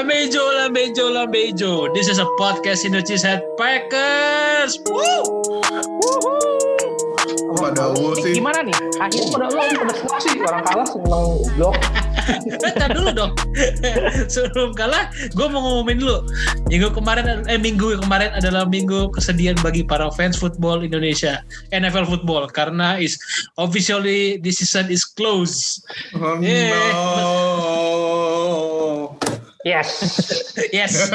Lambejo, Lambejo, Lambejo. This is a podcast Indonesia Head Packers. Woo! Pada gue sih. Gimana nih? Akhirnya pada lo pada semua sih orang kalah seneng blok Bentar dulu dong. Sebelum kalah, gue mau ngomongin dulu. Minggu kemarin, eh minggu kemarin adalah minggu kesedihan bagi para fans football Indonesia, NFL football, karena is officially this season is closed. Oh, Yeah. no. Yes Yes.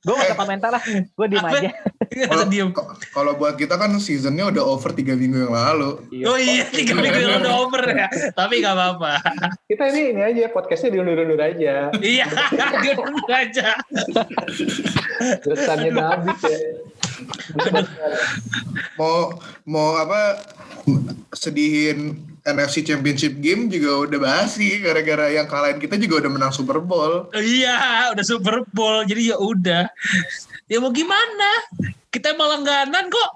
gue gak ada komentar lah. Gue diem Apa? aja. Kalau Diem. kalau buat kita kan seasonnya udah over tiga minggu yang lalu. Oh iya, tiga minggu yang udah over ya. Tapi gak apa-apa. kita ini ini aja podcastnya diundur-undur aja Iya, dulu aja. Desainnya udah habis ya Mau mau apa sedihin NFC Championship game juga udah basi gara-gara yang kalahin kita juga udah menang Super Bowl. Iya, udah Super Bowl. Jadi ya udah. Ya mau gimana? Kita malah langganan kok.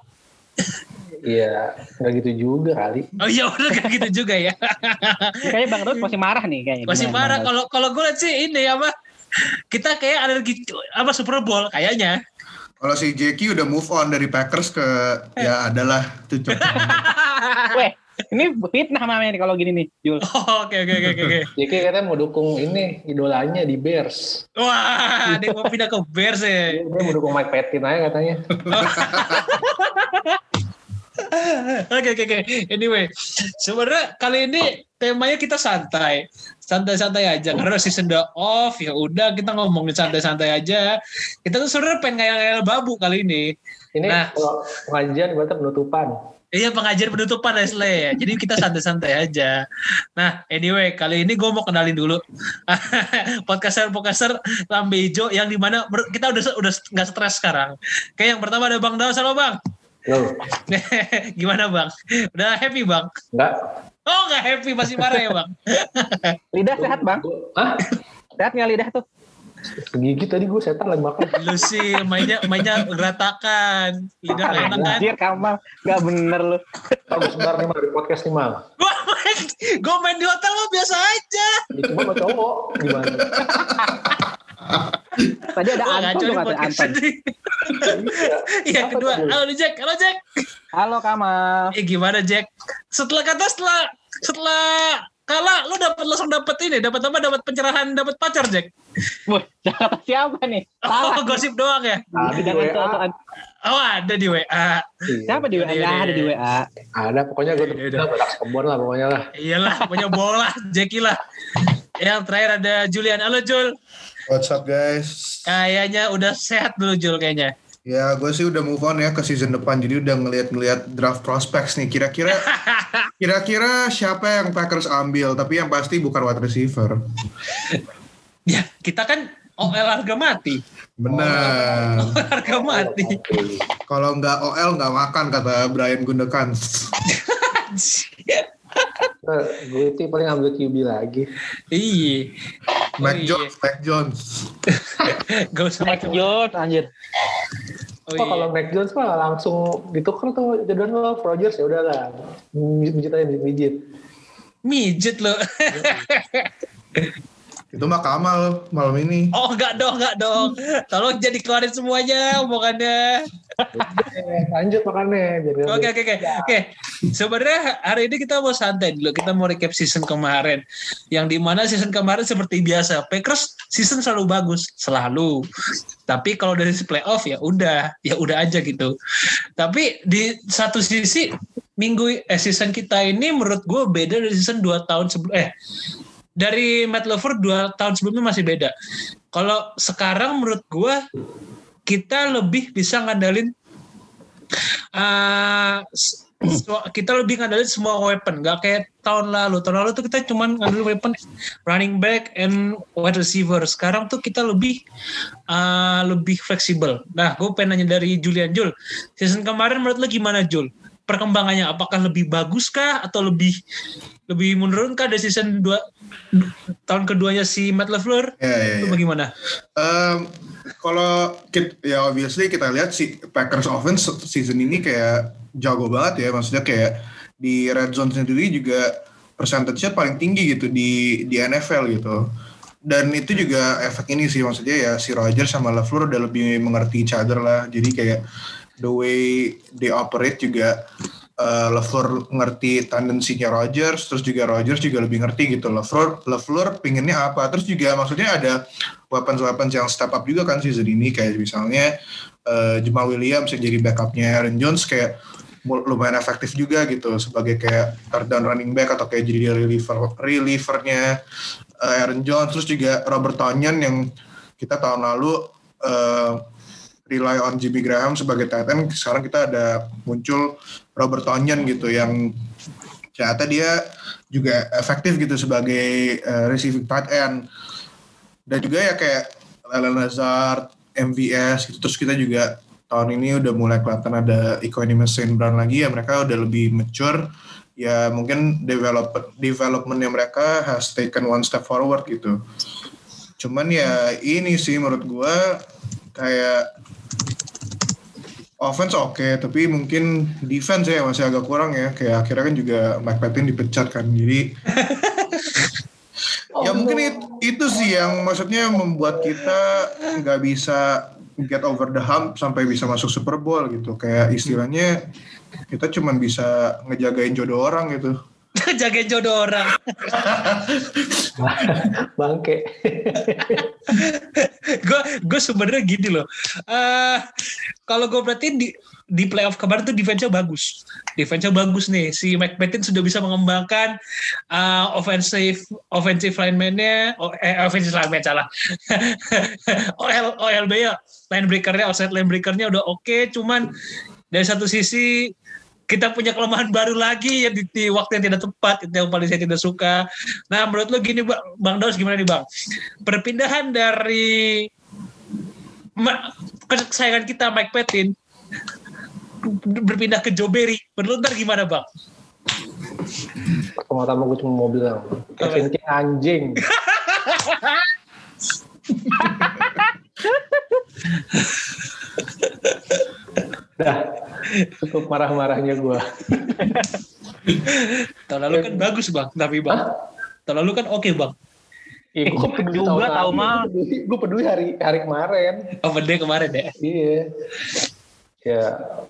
iya nggak gitu juga kali Oh iya udah kayak gitu juga ya. Kayaknya Bang Rod masih marah nih kayaknya. Masih Gimana, marah kalau kalau gue liat sih ini apa? Kita kayak alergi apa Super Bowl kayaknya. Kalau si Jackie udah move on dari Packers ke ya adalah tuh. Weh, ini fitnah namanya nih kalau gini nih, Jul. Oh, Oke oke oke oke. Jadi katanya mau dukung ini idolanya di Bears Wah, dia mau pindah ke Bears ya. dia mau dukung Mike Patton aja katanya Oke oke oke. Anyway, sebenarnya kali ini temanya kita santai, santai-santai aja karena season udah off ya udah kita ngomongin santai-santai aja. Kita tuh sebenarnya pengen ngayal babu kali ini. ini Nah. kalau pengajian berarti penutupan Iya pengajian penutupan Leslie ya. Jadi kita santai-santai aja. Nah anyway kali ini gue mau kenalin dulu podcaster podcaster Lambe Hijau yang di mana kita udah udah nggak stres sekarang. Kayak yang pertama ada Bang Daus, halo Bang. Loh, Gimana Bang? Udah happy Bang? enggak Oh nggak happy masih marah ya Bang? Lidah sehat, Bang. Hah? Sehat nggak lidah tuh? Gigi tadi gue setan lagi makan. Lu sih mainnya mainnya geratakan, lidah enak kan? Anjir, Kamal. Gak bener lu. Oh, sebentar nih di podcast nih mal. Gua main, di hotel mah biasa aja. Ini cuma sama cowok gimana? Tadi ada Wah, Anton tuh kata Anton. Iya Apa kedua, halo Jack, halo Jack. Halo Kamal. Eh gimana Jack? Setelah kata setelah setelah kalah lu dapat langsung dapat ini, dapat apa? Dapat pencerahan, dapat pacar Jack. Wah, kata siapa nih? Oh, Salah. gosip doang ya. Ada di Jangan WA. Oh, ada di WA. Iya. Siapa di WA? Iya, iya, ada di. WA. Ada pokoknya gue udah berak kebun lah pokoknya lah. Iyalah, punya bola, Jackie lah. Yang terakhir ada Julian. Halo Jul. What's up guys? Kayaknya udah sehat dulu Jul kayaknya. Ya gue sih udah move on ya ke season depan jadi udah ngeliat-ngeliat draft prospects nih kira-kira kira-kira siapa yang Packers ambil tapi yang pasti bukan wide receiver. Ya, kita kan OL harga mati. Benar. Harga mati. Kalau nggak OL nggak makan kata Brian Gundogan. Gue itu paling ambil QB lagi. Iya. Mac iya. Jones, Mac Jones. Gak usah macam Jones, anjir. Oh, Oh, iya. kalau Mac Jones mah langsung ditukar tuh Jordan Love, Rodgers ya udahlah. Mijit aja mijit. Mijet lo. Itu mah Kamal malam ini. Oh enggak dong, enggak dong. Tolong jadi keluarin semuanya omongannya. Lanjut makannya. Jadi Oke oke oke. Oke. Sebenarnya hari ini kita mau santai dulu. Kita mau recap season kemarin. Yang di mana season kemarin seperti biasa. Packers season selalu bagus, selalu. Tapi kalau dari si playoff ya udah, ya udah aja gitu. Tapi di satu sisi minggu eh season kita ini menurut gue beda dari season 2 tahun sebelum eh dari Matt Lover dua tahun sebelumnya masih beda. Kalau sekarang menurut gue kita lebih bisa ngandalin uh, semua- kita lebih ngandalin semua weapon, nggak kayak tahun lalu. Tahun lalu tuh kita cuma ngandalin weapon running back and wide receiver. Sekarang tuh kita lebih uh, lebih fleksibel. Nah, gue pengen nanya dari Julian Jul. Season kemarin menurut lo gimana Jul? Perkembangannya apakah lebih bagus kah atau lebih lebih menurun kah dari season 2 tahun keduanya si Matt LaFleur? Ya, ya, Itu ya. bagaimana? Em, kalau ya obviously kita lihat si Packers offense season ini kayak jago banget ya maksudnya kayak di red zone sendiri juga persentasenya paling tinggi gitu di di NFL gitu dan itu juga efek ini sih maksudnya ya si Roger sama LeFleur udah lebih mengerti each other lah. Jadi kayak the way they operate juga uh, LeFleur ngerti tendensinya Rogers, terus juga Rogers juga lebih ngerti gitu. LeFleur, LeFleur pinginnya apa? Terus juga maksudnya ada weapons-weapons yang step up juga kan season ini kayak misalnya uh, Jamal Williams yang jadi backupnya Aaron Jones kayak lumayan efektif juga gitu sebagai kayak third down running back atau kayak jadi reliever relievernya uh, Aaron Jones terus juga Robert Tonyan yang kita tahun lalu uh, rely on Jimmy Graham sebagai tight end sekarang kita ada muncul Robert Tonyan gitu yang ternyata dia juga efektif gitu sebagai uh, receiving tight end. Dan juga ya kayak Alan Lazard, MVS gitu terus kita juga tahun ini udah mulai kelihatan ada Equanimous Saint Brown lagi ya mereka udah lebih mature. Ya mungkin develop developmentnya mereka has taken one step forward gitu. Cuman ya ini sih menurut gua kayak offense oke tapi mungkin defense ya masih agak kurang ya. Kayak akhirnya kan juga Mike Patton dipecat kan jadi ya mungkin it- itu sih yang maksudnya membuat kita nggak bisa get over the hump sampai bisa masuk Super Bowl gitu. Kayak istilahnya kita cuman bisa ngejagain jodoh orang gitu Jagain jodoh orang. Bangke. gue gue sebenarnya gini loh. eh kalau gue perhatiin di di playoff kemarin tuh defense-nya bagus. Defense-nya bagus nih. Si Mike Patton sudah bisa mengembangkan uh, offensive offensive lineman-nya, oh, eh, offensive lineman salah. OL OLB ya, linebreaker-nya, outside linebreaker-nya udah oke, cuman dari satu sisi kita punya kelemahan baru lagi yang di, di waktu yang tidak tepat itu yang paling saya tidak suka. Nah menurut lo gini Bang, Bang Daus gimana nih Bang? Perpindahan dari kesayangan kita Mike Patton berpindah ke Joe Barry, menurut ntar gimana Bang? Pertama-tama gue cuma mau bilang, Kevin King anjing. Dah, cukup marah-marahnya gue. Tahun lalu kan bagus Bang, tapi Bang. Tahun lalu kan oke Bang. Eh, gue juga tahu mah. Gue peduli hari hari kemarin. Open day kemarin ya. Iya. Ya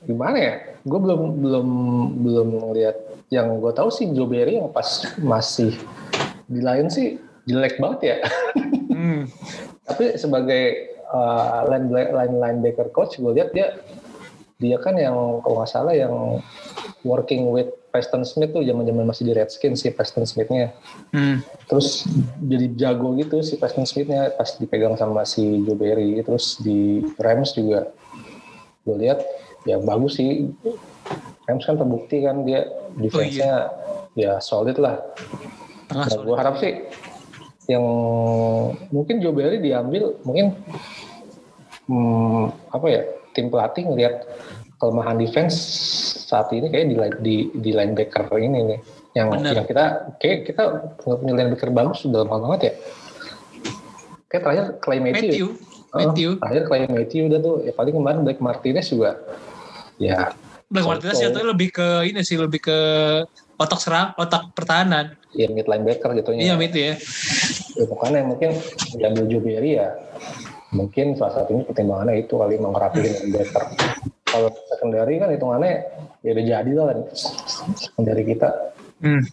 gimana ya? Gue belum belum belum ngeliat. Yang gue tahu sih Joe Barry yang pas masih di lain sih jelek banget ya. Hmm. Tapi sebagai uh, line line linebacker coach, gue lihat dia dia kan yang kalau nggak salah yang working with Preston Smith tuh zaman-zaman masih di Redskins sih Preston Smithnya. Hmm. Terus jadi jago gitu si Preston Smithnya pas dipegang sama si Joe Barry. Terus di Rams juga gue lihat ya bagus sih. Rams kan terbukti kan dia defense-nya ya solid lah. Tengah Nah, gue harap sih yang mungkin Joe Barry diambil mungkin hmm, apa ya tim pelatih ngelihat kelemahan defense saat ini kayak di di di linebacker ini nih yang Bener. yang kita kayak kita nggak punya linebacker bagus sudah lama banget ya kayak terakhir Clay Matthew, Matthew. Oh, Matthew. terakhir Clay Matthew udah tuh ya paling kemarin Blake Martinez juga ya Black Martinez jatuhnya lebih ke ini sih, lebih ke otak serang, otak pertahanan. ya mid linebacker gitu Iya, itu ya. ya, makanya mungkin diambil Barry ya mungkin salah satunya pertimbangannya itu kali mau ngerapiin linebacker kalau secondary kan hitungannya ya udah jadi lah secondary kita Hmm.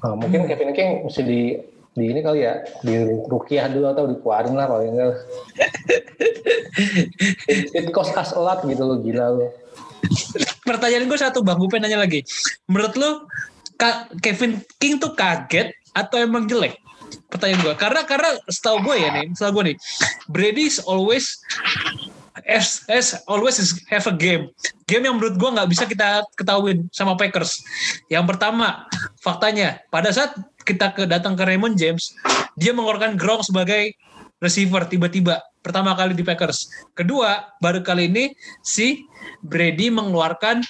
Nah, mungkin Kevin King mesti di di ini kali ya di rukiah dulu atau dikeluarin lah kalau enggak it, it cost us a lot gitu loh gila lo Pertanyaan gue satu Bang, gue nanya lagi. Menurut lo Kevin King tuh kaget atau emang jelek? Pertanyaan gue. Karena karena setahu gue ya nih, setahu gue nih, Brady is always as, as always is have a game. Game yang menurut gue nggak bisa kita ketahuin sama Packers. Yang pertama, faktanya pada saat kita ke, datang ke Raymond James, dia mengeluarkan Gronk sebagai receiver tiba-tiba pertama kali di Packers. Kedua, baru kali ini si Brady mengeluarkan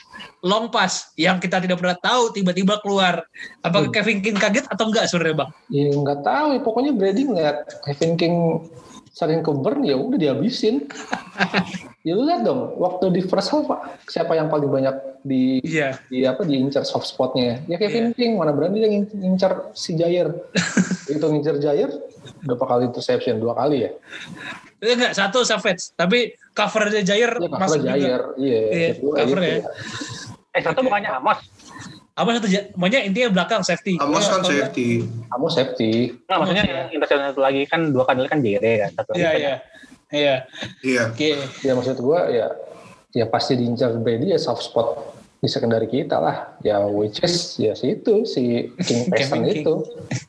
long pass yang kita tidak pernah tahu tiba-tiba keluar. Apakah Hmm. Kevin King kaget atau enggak sebenarnya, Bang? ya nggak tahu ya pokoknya Brady ngeliat Kevin King sering ke burn ya udah dihabisin Ya lu lihat dong, waktu di first half siapa yang paling banyak di Iya. di apa diincar soft spotnya? Ya Kevin King, mana berani dia ngin- ngincar si Jair. itu ngincar Jair berapa kali interception? Dua kali ya? Eh, enggak, satu Savage. Tapi covernya Jair Iya, masuk cover Jair. juga. Iya, Iya, cover gitu ya. Eh satu bukannya Amos. Apa satu Pokoknya intinya belakang safety. Amos Iya, kan safety. Kamu safety. Nah, maksudnya Iya. yang interception satu lagi kan dua kali kan Jere kan. Satu Iya, kan iya. Iya. Iya. Oke. Ya maksud gua ya ya pasti diincar Brady ya soft spot di secondary kita lah. Ya which is ya si itu si King Kevin itu.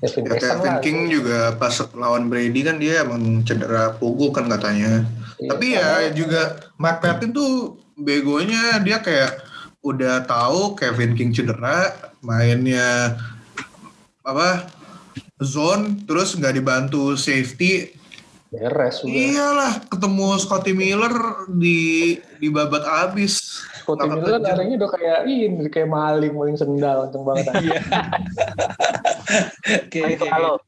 Kevin Ya, Kevin lah. King juga pas lawan Brady kan dia emang cedera punggung kan katanya. Iya, Tapi ya juga Mike Patton tuh begonya dia kayak udah tahu Kevin King cedera, mainnya apa zone terus nggak dibantu safety. beres udah. Iyalah ketemu Scotty Miller di di babat abis. Scotty Nggak Miller kekejar. larinya udah kayak ini kayak maling maling sendal kenceng banget. Iya. Oke, kalau oke.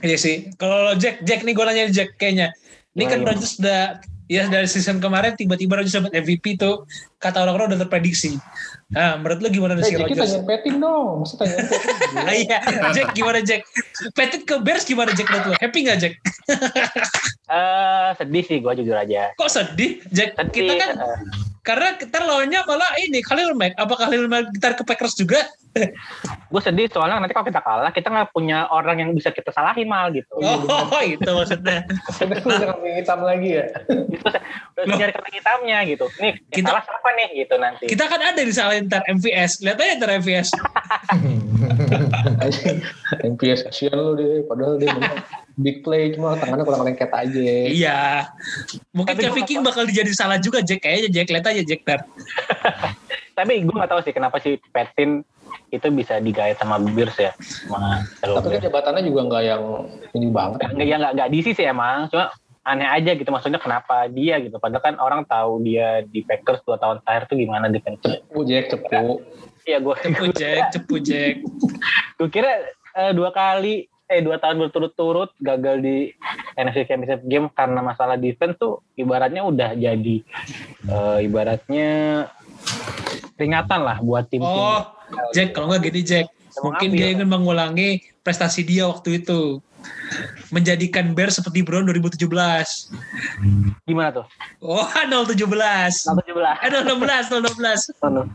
Iya sih. Kalau Jack, Jack nih gue nanya Jack kayaknya. Ini kan Rodgers udah ya dari season kemarin tiba-tiba Rodgers dapat MVP tuh kata orang-orang udah terprediksi. Nah, menurut lu gimana Eh, si Jadi Rodgers? tanyain Petin dong, masa tanyain Petin? Iya, Jack gimana Jack? Petit ke Bears gimana Jack menurut lu? Happy gak Jack? eh sedih sih gue jujur aja. Kok sedih? Jack, Sedih. kita kan eh, karena kita lawannya malah ini Khalil Mack. Apa Khalil Mack gitar ke Packers juga? Gue sedih soalnya nanti kalau kita kalah kita nggak punya orang yang bisa kita salahin mal gitu. Oh, itu maksudnya. Kita udah kambing hitam lagi ya. Gitu, udah nyari kambing hitamnya gitu. Nih Kita- salah siapa nih gitu nanti. Kita kan ada di salahin ntar MVS. Lihat aja ntar MVS. MPS kasihan lu deh, padahal dia menang. big play cuma tangannya kurang lengket aja. Iya. Mungkin Tapi Kevin King bakal dijadi salah juga Jack. Kayaknya Jack. Lihat aja Jack ntar. Tapi gue nggak tahu sih kenapa si Petin itu bisa digait sama Bears ya. Sama Tapi kan jabatannya juga nggak yang ini banget. nggak ya nggak nggak diisi sih emang cuma aneh aja gitu maksudnya kenapa dia gitu padahal kan orang tahu dia di Packers dua tahun terakhir tuh gimana defense Cepu Jack, cepu. Iya gue Cepu Jack. Cepu Jack. gue kira eh, dua kali eh dua tahun berturut-turut gagal di NFC Championship game karena masalah defense tuh ibaratnya udah jadi eh, ibaratnya peringatan lah buat tim-tim. Oh, Jack. Kalau nggak gini Jack. Mau Mungkin ngambil. dia ingin mengulangi prestasi dia waktu itu. Menjadikan Bears seperti Brown 2017. Gimana tuh? Oh, 017. Tahun 17. Eh, 016, 016. Tahun.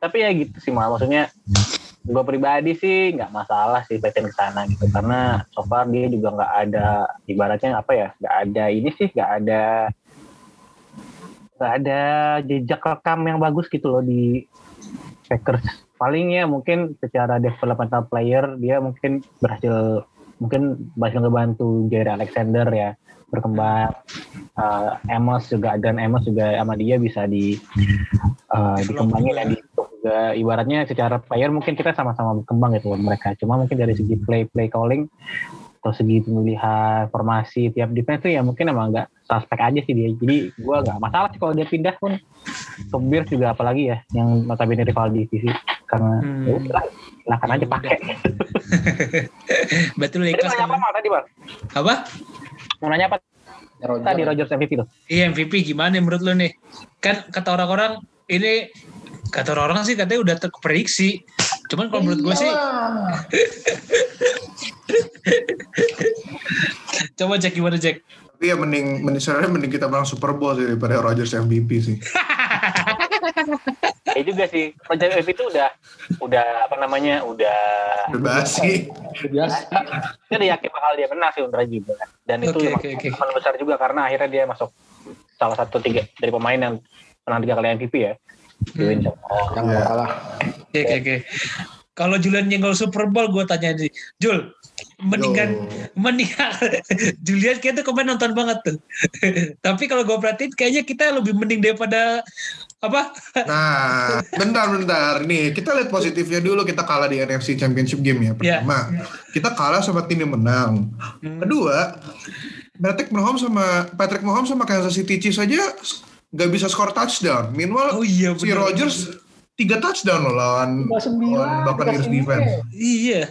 Tapi ya gitu sih mal maksudnya gue pribadi sih nggak masalah sih Petin ke sana gitu karena so far dia juga nggak ada ibaratnya apa ya nggak ada ini sih nggak ada nggak ada jejak rekam yang bagus gitu loh di Packers. Palingnya mungkin secara developmental player dia mungkin berhasil mungkin berhasil ngebantu Jerry Alexander ya berkembang. Eh, Amos juga dan Amos juga sama dia bisa di eh, dikembangin ya di juga. Ibaratnya secara player mungkin kita sama-sama berkembang gitu mereka. Cuma mungkin dari segi play play calling atau segi pemilihan formasi tiap defense tuh ya mungkin emang nggak suspek aja sih dia jadi gua nggak masalah sih kalau dia pindah pun ke Bears juga apalagi ya yang notabene rival divisi karena Hmm. ya udah, silakan aja pakai ikhlas mau nanya apa tadi bang Apa? mau nanya apa Roger. tadi Rogers MVP tuh Iya MVP gimana menurut lu nih? Kan kata orang-orang ini kata orang-orang sih katanya udah terprediksi. Cuman kalau menurut gue sih coba cek gimana Jack. Tapi ya mending, mending sebenarnya mending kita menang Super Bowl sih daripada Rodgers MVP sih. ya juga sih Rogers MVP itu udah udah apa namanya udah Udah basi. Biasa. Udah yakin bakal dia menang sih Undra juga. Dan itu oke, oke. harapan besar juga karena akhirnya dia masuk salah satu tiga dari pemain yang menang tiga kali MVP ya. Windsor. Yang nggak kalah. Oke oke oke. Kalau Julian nyenggol Super Bowl gue tanya nih, Jul, mendingan mendingan Julian kayaknya tuh kemarin nonton banget tuh. Tapi kalau gue perhatiin kayaknya kita lebih mending daripada apa? Nah, bentar-bentar. Nih, kita lihat positifnya dulu. Kita kalah di NFC Championship Game ya. Iya. Pertama, kita kalah sama tim yang menang. Hmm. Kedua, Patrick Mahomes sama Patrick Mahomes sama Kansas City Chiefs aja nggak bisa skor touchdown. Meanwhile, Oh iya si bener. Rodgers tiga touchdown loh lawan, lawan Buccaneers defense. Iya.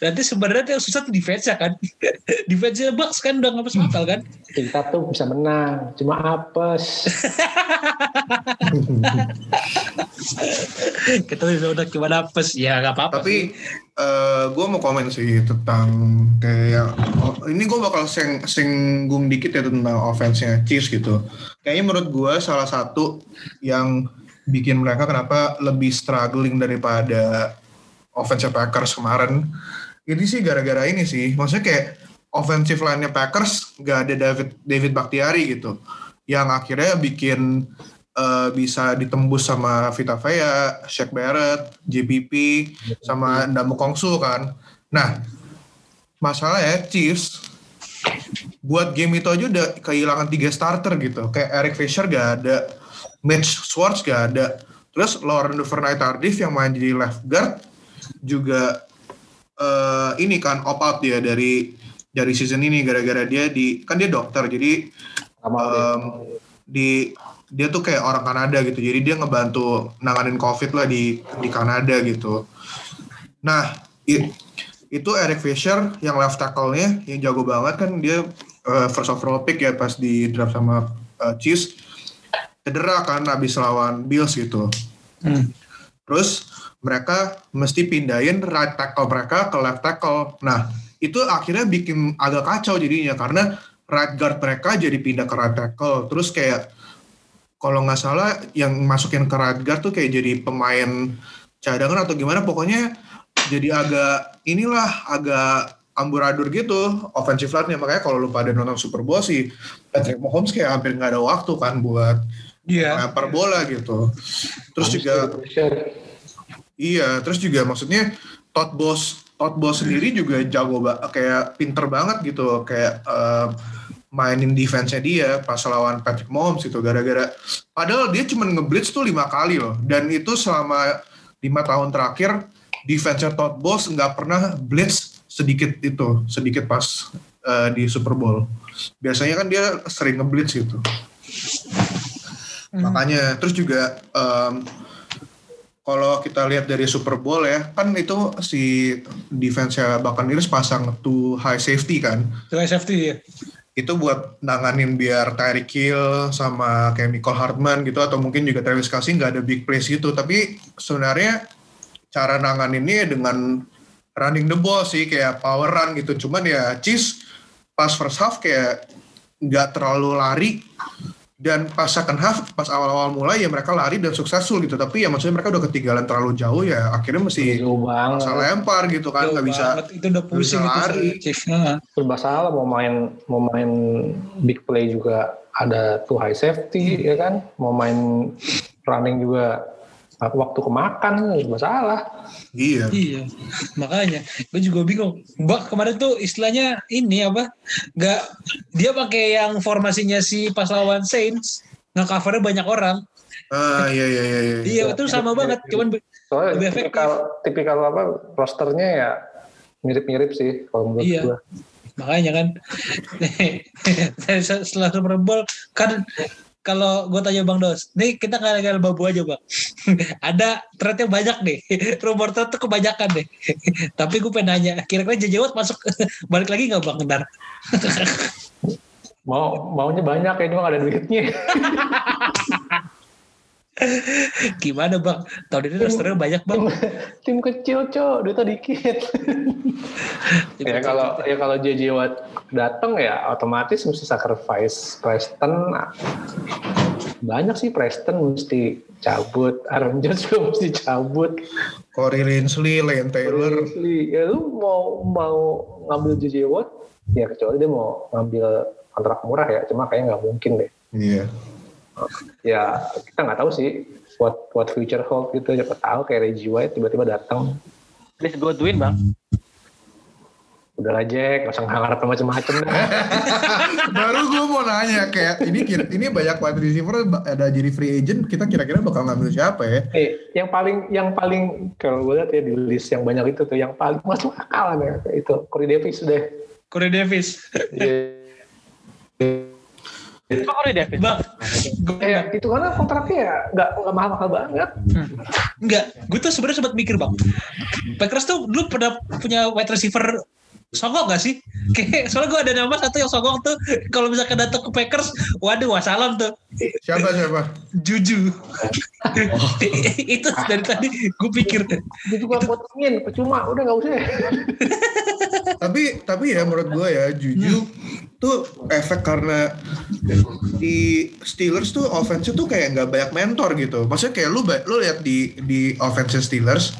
Nanti sebenarnya yang susah tuh defense-nya kan. defense-nya Bucks kan udah ngapus akal kan. Kita tuh bisa menang, cuma apes. Kita udah udah gimana apes. Ya nggak apa-apa. Tapi gue mau komen sih tentang kayak oh, ini gue bakal sing, singgung dikit ya tentang offense-nya Chiefs gitu. Kayaknya menurut gue salah satu yang bikin mereka kenapa lebih struggling daripada offensive Packers kemarin. Ini sih gara-gara ini sih. Maksudnya kayak offensive line-nya Packers gak ada David David Bakhtiari gitu. Yang akhirnya bikin uh, bisa ditembus sama Vita Vea, Shaq Barrett, JPP, sama Ndamu Kongsu kan. Nah, masalah ya Chiefs buat game itu aja udah kehilangan tiga starter gitu. Kayak Eric Fisher gak ada, Mitch Schwartz gak ada. Terus Lauren Duvernay Tardif yang main jadi left guard juga uh, ini kan opt out dia dari dari season ini gara-gara dia di kan dia dokter jadi um, di dia tuh kayak orang Kanada gitu jadi dia ngebantu nanganin covid lah di di Kanada gitu. Nah it, itu Eric Fisher yang left tackle-nya yang jago banget kan dia uh, first overall pick ya pas di draft sama uh, Chiefs. Cedera kan habis lawan Bills gitu. Hmm. terus mereka mesti pindahin right tackle mereka ke left tackle. Nah, itu akhirnya bikin agak kacau jadinya karena right guard mereka jadi pindah ke right tackle. Terus kayak kalau nggak salah yang masukin ke right guard tuh kayak jadi pemain cadangan atau gimana pokoknya jadi agak inilah agak amburadur gitu offensive line-nya makanya kalau lu pada nonton Super Bowl sih Patrick Mahomes kayak hampir nggak ada waktu kan buat yeah. lempar bola gitu. Terus juga Iya, terus juga maksudnya Todd Boss Todd Boss sendiri juga jago kayak pinter banget gitu kayak uh, mainin defense-nya dia pas lawan Patrick Mahomes itu gara-gara padahal dia cuma ngeblitz tuh lima kali loh dan itu selama lima tahun terakhir defense Todd Boss nggak pernah blitz sedikit itu sedikit pas uh, di Super Bowl biasanya kan dia sering ngeblitz gitu hmm. makanya terus juga um, kalau kita lihat dari Super Bowl ya, kan itu si defense-nya Buccaneers pasang to high safety kan. To high safety ya. Itu buat nanganin biar Tyreek Hill sama kayak Michael Hartman gitu atau mungkin juga Travis Kelsey nggak ada big plays gitu. Tapi sebenarnya cara nanganinnya dengan running the ball sih kayak power run gitu. Cuman ya Chiefs pas first half kayak nggak terlalu lari dan pas second half pas awal-awal mulai ya mereka lari dan successful gitu. Tapi ya maksudnya mereka udah ketinggalan terlalu jauh ya akhirnya mesti masa lempar gitu kan. Nggak bisa itu udah pusing bisa lari. serba salah mau main mau main big play juga ada tuh high safety ya kan? Mau main running juga waktu kemakan masalah. Iya. Iya. Makanya gue juga bingung. Mbak kemarin tuh istilahnya ini apa? Gak dia pakai yang formasinya si pas lawan Saints nge-covernya banyak orang. Ah iya iya iya. Iya, iya itu sama banget. Cuman Soalnya lebih efektif. Tipikal, tipikal apa rosternya ya mirip-mirip sih kalau menurut iya. gue. Makanya kan setelah Super Bowl kan kalau gue tanya Bang Dos, nih kita nggak ada babu aja Bang. ada ternyata banyak nih, rumor tuh kebanyakan deh. Tapi gue pengen nanya, kira-kira Jejewat masuk balik lagi nggak Bang Ntar? Mau maunya banyak ya, cuma gak ada duitnya. Gimana bang? Tahun ini rosternya banyak bang. Tim, kecil cok, duitnya dikit. ya kalau ya kalau JJ Watt datang ya otomatis mesti sacrifice Preston. Banyak sih Preston mesti cabut, Aaron Jones juga mesti cabut. Corey Linsley, Lane Taylor. Linsley. Ya lu mau mau ngambil JJ Watt? Ya kecuali dia mau ngambil kontrak murah ya, cuma kayaknya nggak mungkin deh. Iya. Yeah ya kita nggak tahu sih what what future hold gitu siapa tahu kayak Reggie White tiba-tiba datang please Godwin bang udah aja gak usah ngarep macam-macam baru gue mau nanya kayak ini ini banyak wide receiver ada jadi free agent kita kira-kira bakal ngambil siapa ya eh, yang paling yang paling kalau gue lihat ya di list yang banyak itu tuh yang paling masuk akal ya itu Corey Davis deh Corey Davis yeah. Itu Corey Davis. Bang, Ya, itu karena kontraknya ya nggak nggak mahal-mahal banget. Enggak, gue tuh sebenarnya sempat mikir bang. Packers tuh dulu pernah punya wide receiver songok gak sih? Kayak soalnya gue ada nama satu yang songok tuh kalau misalkan datang ke Packers, waduh wassalam tuh Siapa siapa? Juju. itu dari tadi gue pikir Dia juga potongin, percuma, udah nggak usah. tapi tapi ya menurut gue ya Juju tuh efek karena di Steelers tuh offense tuh kayak nggak banyak mentor gitu. Maksudnya kayak lu lu lihat di di offense Steelers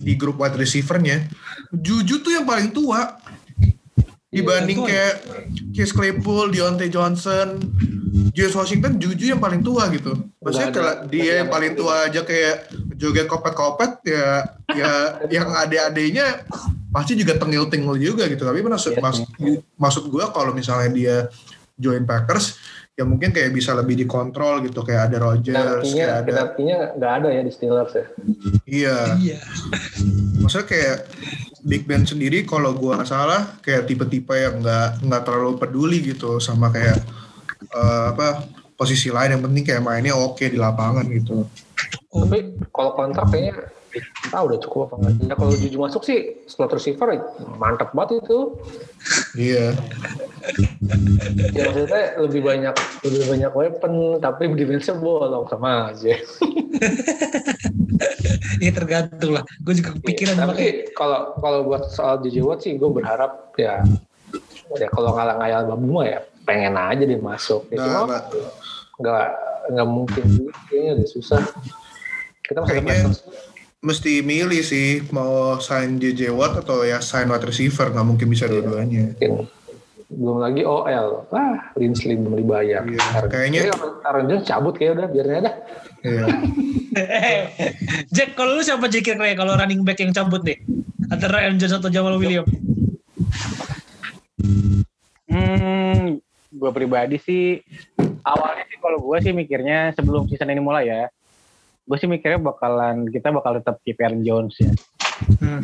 di grup wide receivernya Juju tuh yang paling tua dibanding Iya, kayak Case Claypool, Deontay Johnson, James Washington Juju yang paling tua gitu. Maksudnya kalau dia yang paling tua aja kayak joget kopet-kopet ya ya yang adik-adiknya pasti juga tengil-tengil juga gitu. Tapi maksud Iya mas- maksud gua kalau misalnya dia join Packers ya mungkin kayak bisa lebih dikontrol gitu kayak ada Rodgers, Penaltinya, kayak ada penaltinya nggak ada ya di Steelers ya. iya. iya. Maksudnya kayak Big Ben sendiri kalau gua nggak salah kayak tipe-tipe yang nggak nggak terlalu peduli gitu sama kayak eh, apa posisi lain yang penting kayak mainnya oke di lapangan gitu. Oh, Tapi kalau kontrak kayaknya ah udah cukup apa enggak. Ya kalau Juju masuk sih slot receiver mantap banget itu. Iya. Ya maksudnya lebih banyak lebih banyak weapon tapi defense-nya bolong sama aja. Iya tergantung lah. Gue juga kepikiran Iya, sama tapi kalau kalau buat soal JJ Watt sih gue berharap ya ya kalau ngalah ngayal babu mah ya pengen aja dia masuk. Ya, Nah, cuma nggak nggak mungkin kayaknya udah susah. Kita masih ada Kayaknya- mesti milih sih mau sign JJ Watt atau ya sign wide receiver nggak mungkin bisa dua-duanya. mungkin belum lagi OL wah Linsley belum dibayar Iya, Aaron- kayaknya- Aaron Jones cabut kayak udah biarin aja Iya. Jack, kalau lu siapa Jack kira kalau running back yang cabut nih? Antara Aaron Jones atau Jamal Williams? Hmm, gue pribadi sih awalnya sih kalau gue sih mikirnya sebelum season ini mulai ya, gue sih mikirnya bakalan kita bakal tetap keep Aaron Jones ya. Hmm.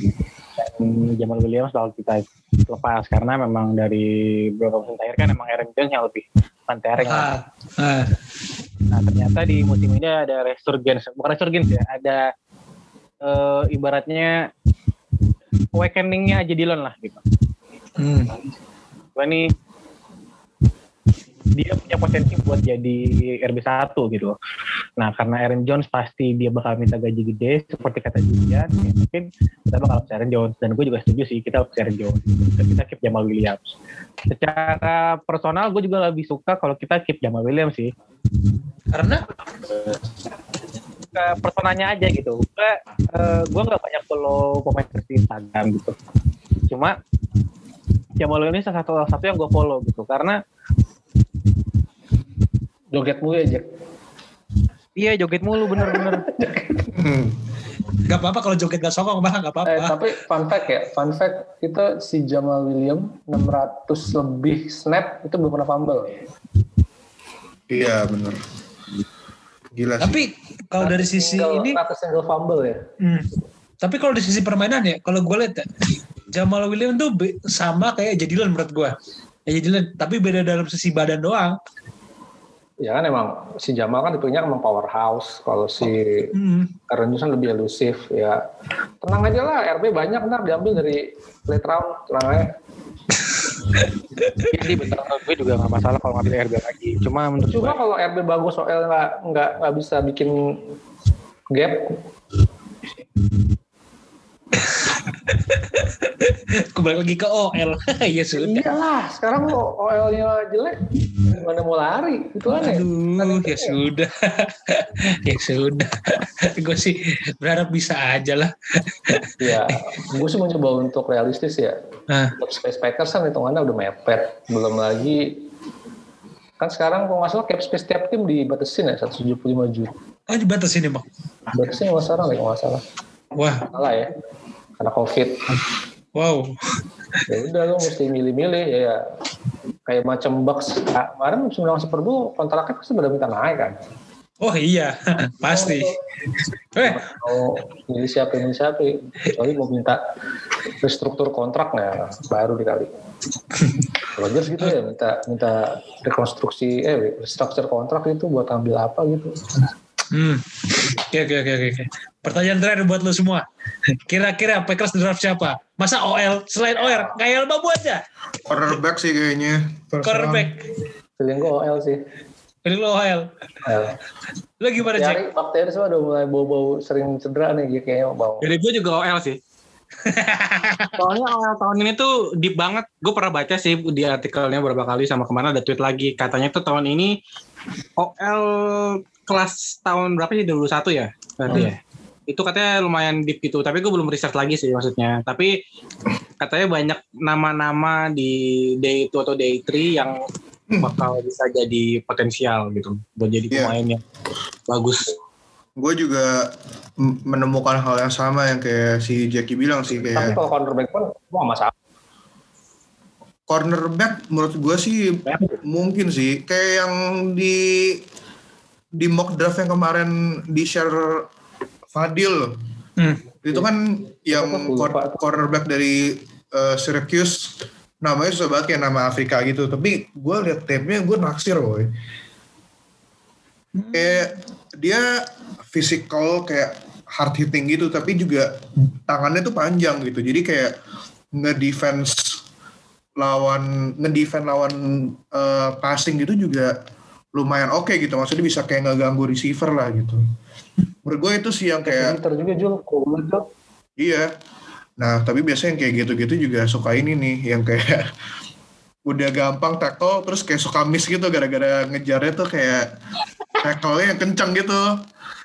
Jamal Williams bakal kita lepas karena memang dari beberapa musim terakhir kan emang Aaron Jones yang lebih pantereng. Ah, ah. Nah ternyata di musim ini ada resurgence, bukan resurgence ya, ada eh, ibaratnya awakeningnya aja Dylan lah gitu. Hmm. Gue nih dia punya potensi buat jadi RB1 gitu. Nah karena Aaron Jones pasti dia bakal minta gaji gede seperti kata Julian, ya mungkin kita bakal harus Aaron Jones dan gue juga setuju sih kita harus Aaron Jones kita keep Jamal Williams. Secara personal gue juga lebih suka kalau kita keep Jamal Williams sih. Karena ke personanya aja gitu. Gue eh, gue nggak banyak follow pemain di Instagram gitu. Cuma Jamal Williams salah satu salah satu yang gue follow gitu karena joget mulu ya Jack iya joget mulu bener-bener. Gak apa-apa kalau joget gak sokong bang, gak eh, apa-apa. tapi fun fact ya fun fact kita si Jamal Williams 600 lebih snap itu belum pernah fumble Iya benar. Gila sih. Tapi kalau dari sisi single, ini, rata single fumble ya hmm, tapi kalau dari sisi permainan ya, kalau gue lihat ya, Jamal Williams tuh sama kayak Jadilan menurut gue. Ya Jadilan, tapi beda dalam sisi badan doang. Ya kan emang si Jamal kan tipenya emang powerhouse kalau si Hmm. Aaron Jones kan lebih elusif ya tenang aja lah RB banyak ntar diambil dari late round tenang aja Jadi betul gue juga nggak masalah kalau ngambil RB lagi. Cuma menurut Cuma gue kalau RB bagus OL nggak nggak nggak bisa bikin gap, Kembali lagi ke OL. ya sudah. iyalah. Sekarang OL-nya jelek, mana mau lari? Itu aneh. Aduh, ya sudah. ya sudah. gue sih berharap bisa aja lah. Ya, gue sih mencoba untuk realistis ya. Nah, Untuk Space Packers kan hitungannya udah mepet. Belum lagi kan sekarang kalau nggak salah cap space tiap tim dibatasin ya 175 juta. oh dibatasin emang. Batasin nggak salah nggak salah. Wah, Salah ya. Karena COVID. wow. ya udah lo mesti milih-milih ya, ya. Kayak macam Bucks Ah, kemarin musim menang Super Bowl kontraknya pasti pada minta naik kan Oh iya, pasti. Eh, Mau milih siapa, milih siapa. Kecuali mau minta restruktur kontrak, nah baru dikali. Rogers gitu ya, minta minta rekonstruksi, eh restruktur kontrak itu buat ambil apa gitu. hmm. Oke, oke, oke, oke. Pertanyaan terakhir buat lo semua. Kira-kira Packers draft siapa? Masa OL? Selain OL, kayak Babu aja. Cornerback sih kayaknya. Cornerback. Feeling gue OL sih. Pilih lo OL. OL. Lo gimana? Nyari bakteri semua udah mulai bau-bau sering cedera nih dia kayaknya mau. Jadi gue juga OL sih. Soalnya OL tahun ini tuh deep banget. Gue pernah baca sih di artikelnya beberapa kali sama ke mana ada tweet lagi. Katanya tuh tahun ini OL kelas tahun berapa sih? 21 ya? Berarti ya? Itu katanya lumayan deep gitu. Tapi gue belum research lagi sih maksudnya. Tapi katanya banyak nama-nama di day 2 atau day 3 yang bakal bisa jadi potensial gitu. Buat jadi Iya. pemain yang bagus. Gue juga menemukan hal yang sama yang kayak si Jackie bilang sih Tapi kayak kalau cornerback pun gua nggak masalah. cornerback menurut gue sih mungkin sih kayak yang di di mock draft yang kemarin di share Fadil. Hmm. itu kan yang cornerback dari uh, Syracuse namanya susah banget kayak nama Afrika gitu. Tapi gue liat tape-nya gue naksir boy. Kayak dia physical kayak hard hitting gitu tapi juga tangannya tuh panjang gitu. Jadi kayak nge-defense lawan nge-defense lawan uh, passing gitu juga lumayan oke gitu. Maksudnya bisa kayak ngeganggu receiver lah gitu menurut gue itu sih yang kayak Pinter juga Jul. Iya. Nah, tapi biasanya yang kayak gitu-gitu juga suka ini nih, yang kayak udah gampang tackle, terus kayak suka miss gitu gara-gara ngejarnya tuh kayak tackle-nya yang kencang gitu.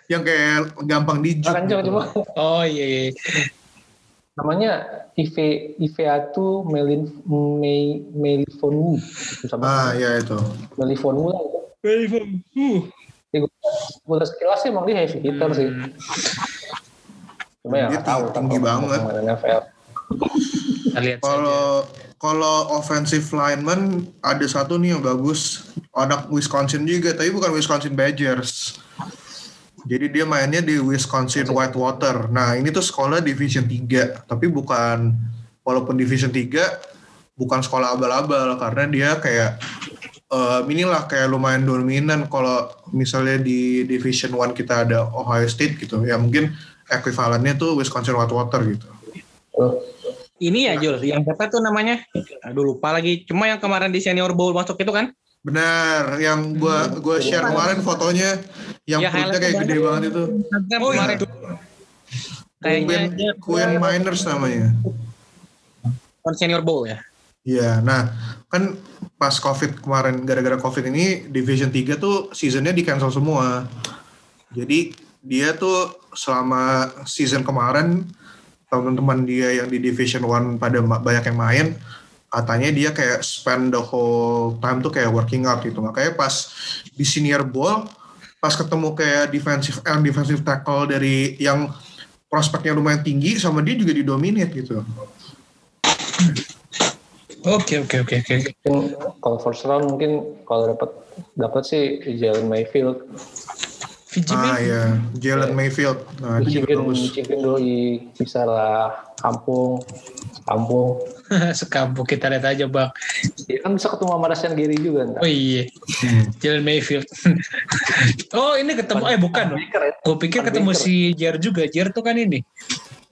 Yang kayak gampang dijuk. Kenceng gitu. cuma Oh iya, iya. namanya Ive Iveatu Melin Mei Melifonu. Ah, iya itu. Melifonu lah. Gue udah sekilas sih emang dia heavy hitter sih. Cuma ya nggak tahu tinggi kalau banget. NFL. Kalau kalau offensive lineman ada satu nih yang bagus, anak Wisconsin juga, tapi bukan Wisconsin Badgers. Jadi dia mainnya di Wisconsin Whitewater. Nah, ini tuh sekolah Division 3, tapi bukan walaupun Division 3 bukan sekolah abal-abal karena dia kayak eh inilah kayak lumayan dominan kalau misalnya di Division 1 kita ada Ohio State gitu. Ya mungkin ekuivalennya tuh Wisconsin Whitewater gitu. Ini ya Jul, yang siapa tuh namanya? Aduh lupa lagi. Cuma yang kemarin di Senior Bowl masuk itu kan? Benar, yang gua gua share kemarin fotonya yang Ya, perutnya kayak gede banget. banget itu. Kan Oh, itu. kayaknya Queen, Miners namanya. kan Senior Bowl ya. Iya, nah kan pas COVID kemarin gara-gara COVID ini Division 3 tuh seasonnya di cancel semua. Jadi dia tuh selama season kemarin teman-teman dia yang di Division 1 pada banyak yang main katanya dia kayak spend the whole time tuh kayak working out gitu. Makanya pas di senior bowl pas ketemu kayak defensive end, defensive tackle dari yang prospeknya lumayan tinggi sama dia juga didominate gitu. Oke, oke, oke, oke. mungkin kalau first round mungkin kalau dapat dapat sih Jalen Mayfield, Fiji Ah ya, Jalen Mayfield. Nah, itu juga Michigan, bagus. Michigan doi bisa lah kampung, kampung. Sekampung kita lihat aja bang. Ya kan bisa ketemu sama Rashan Gary juga ntar. Oh iya, Jalen Mayfield. oh ini ketemu, eh bukan. Ya. Gue pikir ketemu si Jer juga. Jer tuh kan ini.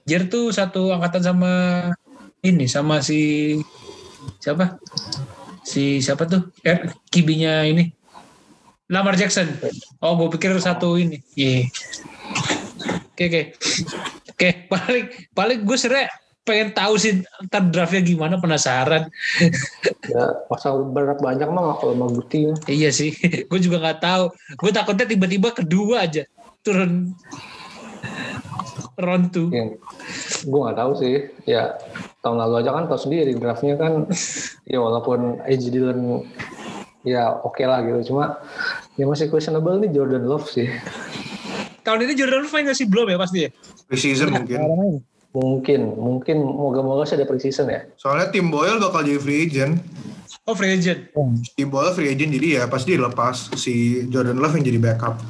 Jer tuh satu angkatan sama ini, sama si siapa? Si siapa tuh? Eh, kibinya ini. Lamar Jackson. Oh, gue pikir satu ini. Iya. Oke, oke. Oke, paling paling gue sebenernya pengen tahu sih ntar draftnya gimana penasaran. Ya, pasal berat banyak mah kalau mau Guti. Iya sih, gue juga nggak tahu. Gue takutnya tiba-tiba kedua aja turun round. Ya, gue nggak tahu sih. Ya tahun lalu aja kan tahu sendiri draftnya kan. ya walaupun Edge Dillon ya oke lah gitu. Cuma yang masih questionable nih Jordan Love sih. Tahun ini Jordan Love main nggak sih belum ya pasti ya? Preseason mungkin. Mungkin, mungkin moga-moga sih ada preseason ya. Soalnya tim Boyle bakal jadi free agent. Oh free agent. Tim Boyle free agent jadi ya pasti dilepas si Jordan Love yang jadi backup.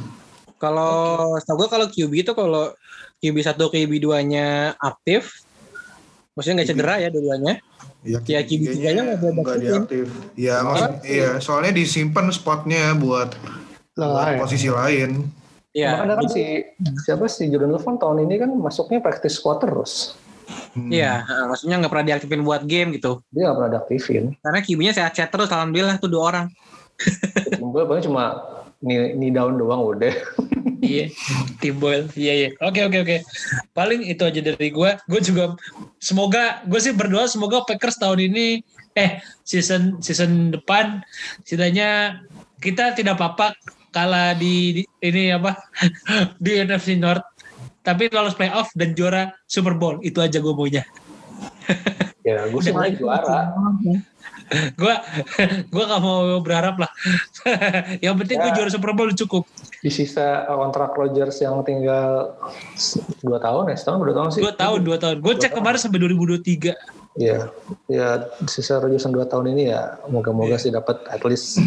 Kalau setahu gue kalau QB itu kalau QB 1 QB 2-nya aktif maksudnya nggak cedera ya dua-duanya. Ya, Ya, kayaknya tiganya nggak diaktif. Ya, maksud, iya, soalnya disimpan spotnya buat, buat Lah, ya. posisi lain. Iya. Makanya kan si siapa si Jordan Love kan tahun ini kan masuknya practice squad terus. Hmm. Iya, eh, maksudnya nggak pernah diaktifin buat game gitu. Dia nggak pernah diaktifin. Karena QB-nya sehat-sehat terus, alhamdulillah tuh dua orang. Gue paling cuma nih down doang udah. Iya, Tim Boyle. Iya, iya. Oke, oke, oke. Paling itu aja dari gue. Gue juga semoga gue sih berdoa semoga Packers tahun ini eh season season depan setidaknya kita tidak apa-apa kalah di, di- ini apa di NFC North tapi lolos playoff dan juara Super Bowl itu aja gue maunya Ya gue sih mau juara. Gue gue gak mau berharap lah yang penting gue Ya. juara Super Bowl cukup Di sisa kontrak Rodgers yang tinggal dua tahun ya, setahun dua tahun sih. dua tahun dua tahun gue cek kemarin sampai 2023 Iya, ya sisa Rodgers yang dua tahun ini ya moga-moga sih dapat at least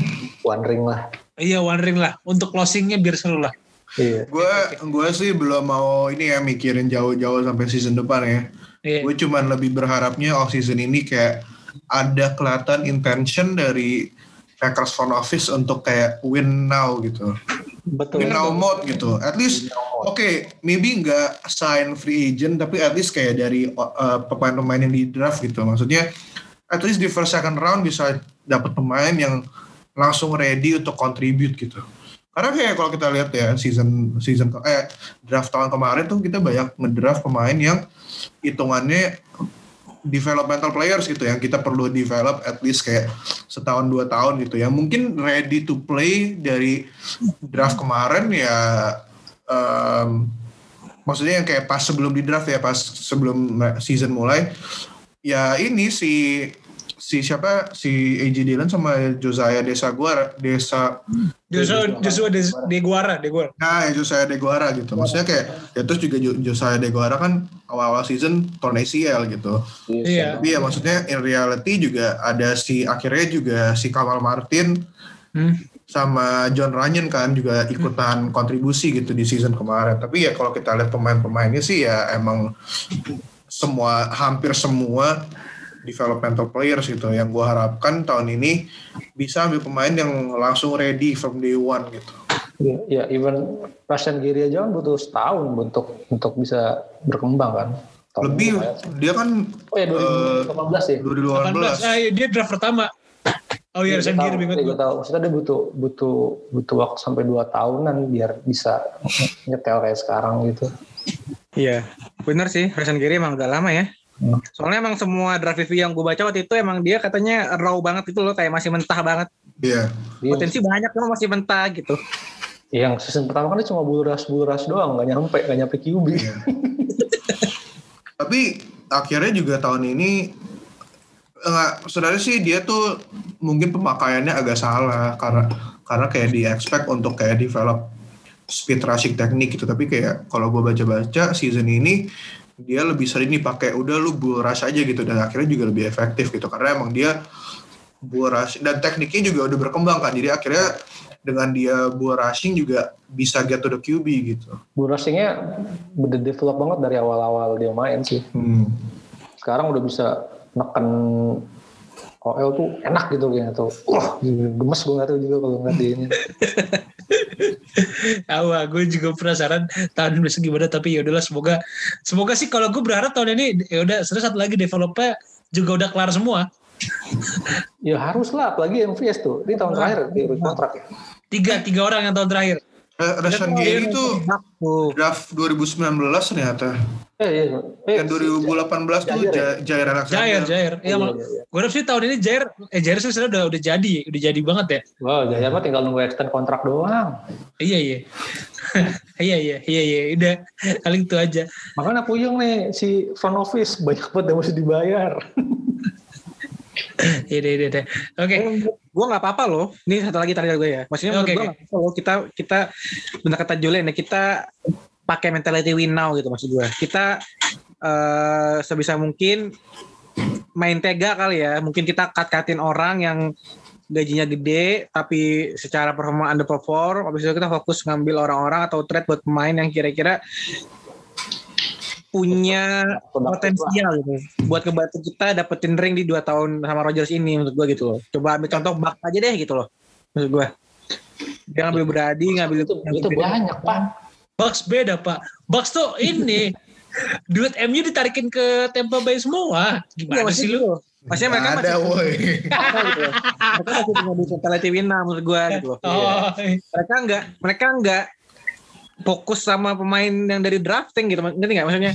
one ring lah. iya one ring lah untuk closingnya biar seru lah Iya. Gue gue sih belum mau ini ya mikirin jauh-jauh sampai season depan ya. Iya. Gue cuman lebih berharapnya off season ini kayak ada kelihatan intention dari Packers front office untuk kayak win now gitu. Betul. Win now mode gitu. At least oke, maybe nggak sign free agent tapi at least kayak dari uh, pemain-pemain yang di draft gitu. Maksudnya at least di first second round bisa dapat pemain yang langsung ready untuk contribute gitu. Karena kayak kalau kita lihat ya season season eh draft tahun kemarin tuh kita banyak ngedraft pemain yang hitungannya developmental players gitu yang kita perlu develop at least kayak setahun dua tahun gitu yang mungkin ready to play dari draft kemarin ya em, maksudnya yang kayak pas sebelum di draft ya pas sebelum season mulai. Ya ini si si siapa si AJ Dillon sama Josiah Desa Guara Desa Joshua Joshua De, De Guara De Guara Nah, ya Josiah De Guara gitu. Maksudnya kayak ya terus juga Jo- Josiah De Guara kan awal-awal season torn ACL gitu. Iya. Tapi ya maksudnya in reality juga ada si akhirnya juga si Kamal Martin Hmm. sama John Runyon kan juga ikutan kontribusi gitu di season kemarin. Tapi ya kalau kita lihat pemain-pemainnya sih ya emang semua hampir semua developmental players gitu yang gua harapkan tahun ini bisa ambil pemain yang langsung ready from day one gitu. Ya, ya even Russian Giri aja kan butuh setahun untuk untuk bisa berkembang kan. Tahun Lebih dia kan Oh ya 2018 ya. 18 2018 ah, iya, dia draft pertama oh iya Gue Russian tahu, Gear bingung gue tahu. Maksudnya dia butuh butuh butuh waktu sampai 2 tahunan biar bisa nyetel kayak sekarang gitu. Iya, bener sih. Russian Gary emang udah lama ya. Hmm. Soalnya emang semua draft review yang gue baca waktu itu emang dia katanya raw banget itu loh, kayak masih mentah banget. Iya. Dia, Potensi banyak loh masih mentah gitu. yang season pertama kan dia cuma bulras bulras doang, nggak nyampe nggak nyampe QB. Iya. Tapi akhirnya juga tahun ini enggak sebenarnya sih dia tuh mungkin pemakaiannya agak salah karena karena kayak di expect untuk kayak develop speed rushing teknik gitu tapi kayak kalau gue baca-baca season ini dia lebih sering dipakai udah lu bull rush aja gitu dan akhirnya juga lebih efektif gitu karena emang dia bull rush dan tekniknya juga udah berkembang kan jadi akhirnya dengan dia bull rushing juga bisa get to the QB gitu. Bulrasingnya udah develop banget dari awal-awal dia main sih. Hmm. Sekarang udah bisa neken OL tuh enak gitu kayaknya tuh. Wah, gemes gue nggak tahu juga kalau ngeliat dia ini. Ah, gue juga penasaran tahun ini gimana tapi ya udahlah semoga semoga sih kalau gue berharap tahun ini ya udah terus satu lagi developer juga udah kelar semua. Ya harus lah, apalagi MVS tuh. Ini tahun terakhir dia kontrak ya. Tiga tiga orang yang tahun terakhir. Eh, Rashan Gary itu Tuh. draft 2019 ternyata. Eh, iya. Eh, Yang 2018 tuh Jair ya? Ja- Jair Alexander. Jair, Jair. Iya, Iya, iya, iya. gue sih tahun ini Jair, eh Jair sih sebenarnya udah udah jadi, udah jadi banget ya. Wow, Jaya mah tinggal nunggu extend kontrak doang. Iya iya. iya iya iya iya udah paling itu aja. Makanya puyeng nih si front office banyak banget yang mesti dibayar. Iya deh iya deh. Oke. Gue nggak apa-apa loh. Ini satu lagi terakhir gue ya. Maksudnya Oke, gue apa-apa loh. Kita kita benar kata Julian ya kita pakai mentality win now gitu maksud gue. Kita eh sebisa mungkin main tega kali ya. Mungkin kita cut-cutin orang yang gajinya gede tapi secara performa underperform habis itu kita fokus ngambil orang-orang atau trade buat pemain yang kira-kira punya potensial gitu buat kebantu kita dapetin ring di dua tahun sama Rogers ini menurut gua gitu loh coba ambil contoh bak aja deh gitu loh menurut gua dia ngambil Brady ngambil itu, itu banyak pak Bucks beda pak. Bucks tuh ini duit MU ditarikin ke Tampa Bay semua. Gimana Iya, sih lu? gua. Maksudnya mereka ada masih woi. gitu. Mereka masih punya duit mentality winner menurut gua gitu loh. Oh, Mereka enggak mereka enggak fokus sama pemain yang dari drafting gitu. Ngerti enggak maksudnya?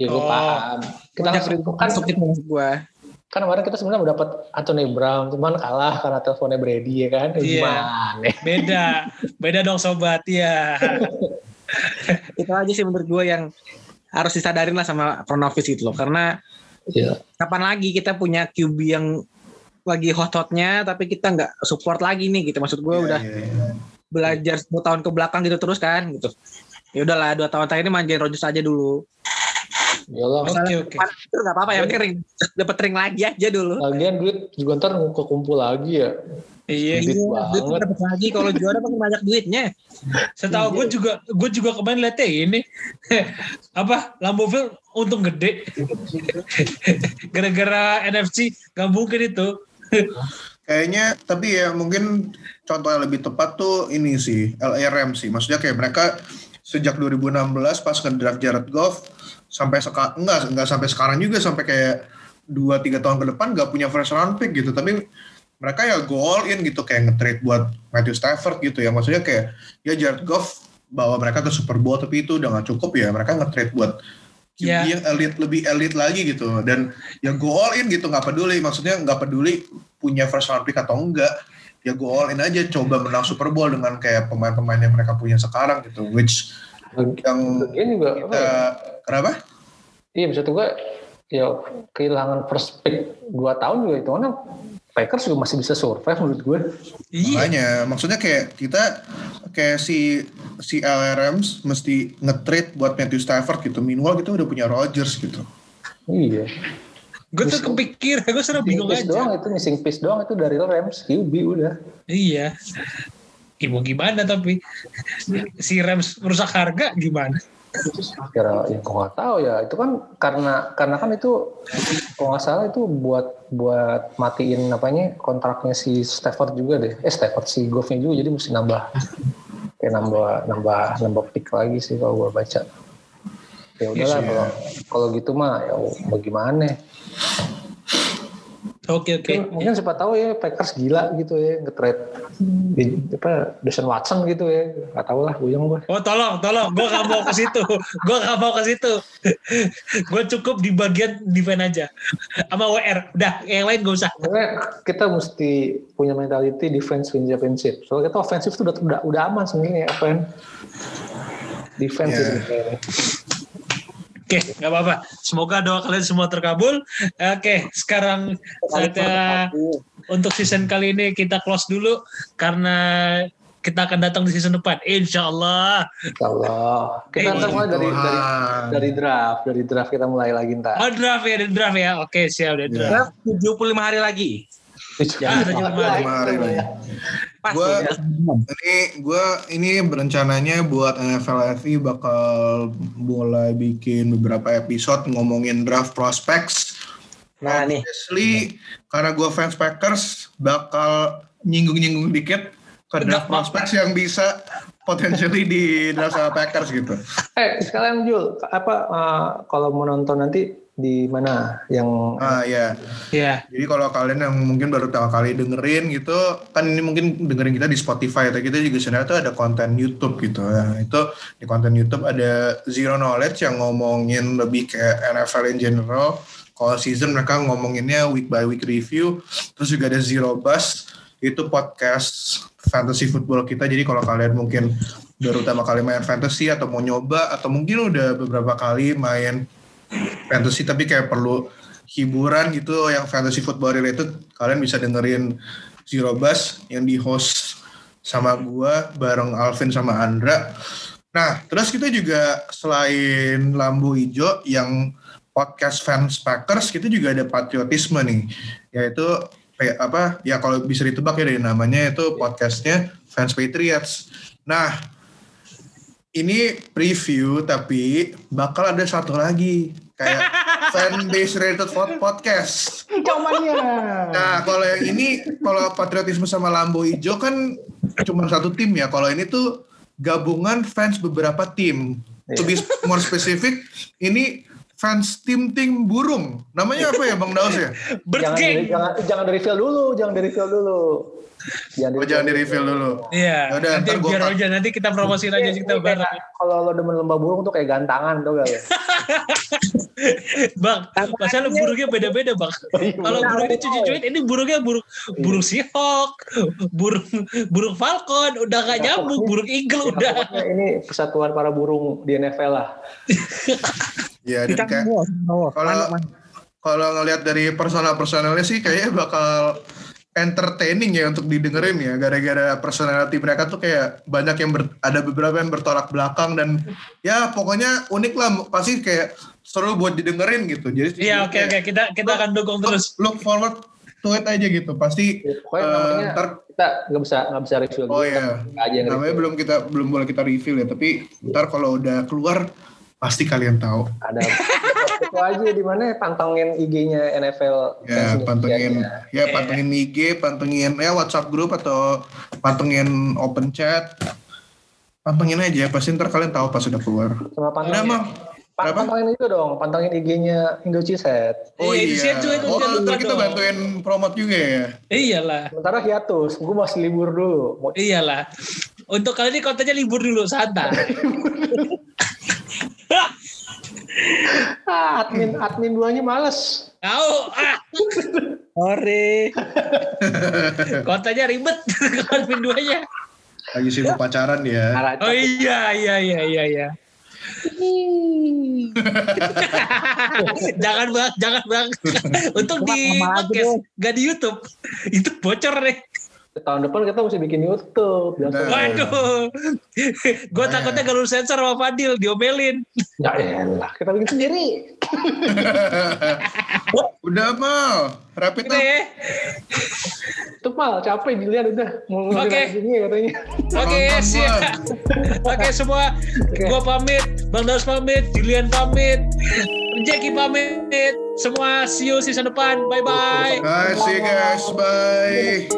ya gue Oh. paham kita kan, kan maksud gua. kan kemarin kita sebenarnya udah dapat Anthony Brown cuman kalah karena teleponnya Brady ya kan Iya. gimana beda. Beda dong sobat ya. Itu aja sih menurut gua yang harus disadarin lah sama Pronovis gitu loh. Karena Iya. kapan lagi kita punya QB yang lagi hot-hotnya tapi kita nggak support lagi nih gitu maksud gue Iya, udah iya, iya. Belajar 10 tahun ke belakang gitu terus kan gitu ya udahlah dua tahun terakhir ini manjain Rodgers aja dulu Yalah. Oke oke. Depan itu nggak apa-apa ya penting ring dapet ring lagi aja dulu Lagian duit juga ntar kekumpul lagi ya. Iya. Duit Iya, duit banget. dapet lagi kalau juara makin banyak duitnya Setahu gue juga gue juga kemarin liatnya ini apa Lamboville untung gede gara-gara NFC gak mungkin itu Kayaknya tapi ya mungkin contoh yang lebih tepat tuh ini sih LA Rams sih. Maksudnya kayak mereka sejak 2016 pas ngedraft Jared Goff sampai sekarang enggak enggak sampai sekarang juga sampai kayak 2 3 tahun ke depan nggak punya first round pick gitu. Tapi mereka ya go all in gitu kayak nge-trade buat Matthew Stafford gitu ya. Maksudnya kayak ya Jared Goff bawa mereka ke Super Bowl tapi itu udah nggak cukup ya. Mereka nge-trade buat Ya. yang elite lebih elite lagi gitu dan ya go all in gitu nggak peduli maksudnya nggak peduli punya first round pick atau enggak ya go all in aja coba menang Super Bowl dengan kayak pemain-pemain yang mereka punya sekarang gitu which yang Lagian juga apa kita ya? kenapa Iya bisa juga ya kehilangan first pick 2 tahun juga itu mana Packers juga masih bisa survive menurut gue. iya makanya maksudnya kayak kita kayak si si LRMs mesti nge-trade buat Matthew Stafford gitu minimal kita udah punya Rodgers gitu Iya. Gue tuh kepikir gue seru bingung piece doang aja itu missing piece doang itu dari Rams QB udah. iya Ibu gimana tapi si Rams merusak harga gimana Kira yang gue nggak tahu ya itu kan karena karena kan itu kalau nggak salah itu buat buat matiin apanya kontraknya si Stafford juga deh. Eh Stafford si Goffnya juga jadi mesti nambah kayak nambah nambah nambah pick lagi sih kalau gue baca. Ya udahlah sih, kalau kalau gitu mah ya bagaimana? Oke oke Mungkin, mungkin siapa tahu ya Packers gila gitu ya nge-trade di, apa Deshaun Watson gitu ya nggak tahu lah buyang gue. Oh tolong, tolong, gue gak mau ke situ, gue gak mau ke situ. gue cukup di bagian defense aja, sama WR. Udah, yang lain gak usah. Karena kita mesti punya mentality defense win championship. Soalnya kita offensive tuh udah udah, udah aman sebenarnya apa kan? Defense Yeah. itu Oke, nggak apa-apa. Semoga doa kalian semua terkabul. Oke, sekarang saatnya untuk season kali ini kita close dulu karena kita akan datang di season depan. Insya Allah. Insya Allah. Kita Eh, ntar mulai dari, dari dari draft, dari draft kita mulai lagi ntar. Oh, draft ya, ada draft ya. Oke, siap, ada draft. Ya. 75 hari lagi Ya, ada juga kemarin. Kemarin. pas Gua- tuh, ya. Ini gue ini berencananya buat NFL FI bakal mulai bikin beberapa episode ngomongin draft prospects. Nah, nih. Obviously, karena gue fans Packers bakal nyinggung-nyinggung dikit ke draft prospects yang bisa potentially di draft sama Packers gitu. Eh sekalian Jul, apa eh, kalau mau nonton nanti di mana yang Ah ya, Ya, jadi kalau kalian yang mungkin baru pertama kali dengerin gitu, kan ini mungkin dengerin kita di Spotify, atau kita juga sebenarnya tuh ada konten YouTube gitu. Nah, itu di konten YouTube ada Zero Knowledge yang ngomongin lebih kayak NFL in general. Kalau season mereka ngomonginnya week by week review. Terus juga ada Zero Bus, itu podcast fantasy football kita. Jadi kalau kalian mungkin baru pertama kali main fantasy atau mau nyoba atau mungkin udah beberapa kali main fantasy tapi kayak perlu hiburan gitu yang fantasy football related kalian bisa dengerin Zero Bus yang di host sama gua bareng Alvin sama Andra. Nah, terus kita juga selain Lambu Ijo yang podcast fans Packers, kita juga ada patriotisme nih, yaitu kayak apa ya kalau bisa ditebak ya dari namanya itu podcastnya fans Patriots. Nah ini preview tapi bakal ada satu lagi kayak fan base rated pod- podcast. Zamannya. Nah kalau yang ini kalau patriotisme sama Lambo Hijau kan cuma satu tim ya. Kalau ini tuh gabungan fans beberapa tim. To be more specific, ini fans tim-tim burung. Namanya apa ya Bang Daus ya? Bird jangan jangan jangan di reveal dulu, jangan di reveal dulu. Jangan Oh jangan di reveal dulu. Iya, Yaudah, nanti biar aja nanti kita promosiin aja kita ini bareng. kayak Kalau lo demen lembah burung tuh kayak gantangan tuh gak ya? Bang, masalah burungnya beda-beda, Bang. Kalau burung ini cuci-cuit, ini burungnya burung burung seahawk, burung burung falcon, udah gak nyambung, burung eagle udah. Ini persatuan para burung di NFL lah. Ya dan kayak kalau kalau ngelihat dari personal-personalnya sih kayaknya bakal entertaining ya untuk didengerin ya. Gara-gara personality mereka tuh kayak banyak yang ber- ada beberapa yang bertolak belakang dan ya pokoknya unik lah. Pasti kayak seru buat didengerin gitu. Jadi Iya, oke kayak oke, kita kita akan dukung terus. look forward to it aja gitu. Pasti Pokoknya eh, namanya ntar- kita nggak bisa nggak bisa reveal oh iya. Kita aja namanya reveal. belum kita belum boleh kita review ya. Tapi ntar kalau udah keluar pasti kalian tahu Ada itu aja di mana pantengin IG-nya NFL. ya pantengin Indonesia. ya pantengin IG pantengin ya WhatsApp grup atau pantengin open chat pantengin aja pasti ntar kalian tahu pas sudah keluar Sama udah pantengin. mah Pa- Kenapa? Pantengin itu dong, pantengin IG-nya Indo Ciset. oh Iya, iya di situ itu oh ntar kita dong. bantuin promote juga ya Iyalah, Sementara hiatus, gue masih libur dulu. Iyalah. Untuk kali ini kontennya libur dulu, santai. ah, admin admin duanya males. Tahu, ah, Sorry. kontennya ribet, konten duanya. lagi sibuk pacaran Arah- Oh iya, iya, iya, iya, iya. jangan bang, jangan bang. Untuk di podcast, gak di YouTube. Itu bocor deh. Tahun depan kita mesti bikin YouTube. Nah. Waduh. Gue takutnya kalau sensor sama Fadil, diomelin. Ya elah, kita bikin sendiri. udah mal rapid up ya. Itu mal, capek dilihat udah. Mau Oke. gini katanya. Oke, Nonton siap. Oke semua, gua pamit, Bang Daus pamit, Julian pamit, Jackie pamit. Semua see you season depan. Bye bye. guys see you guys bye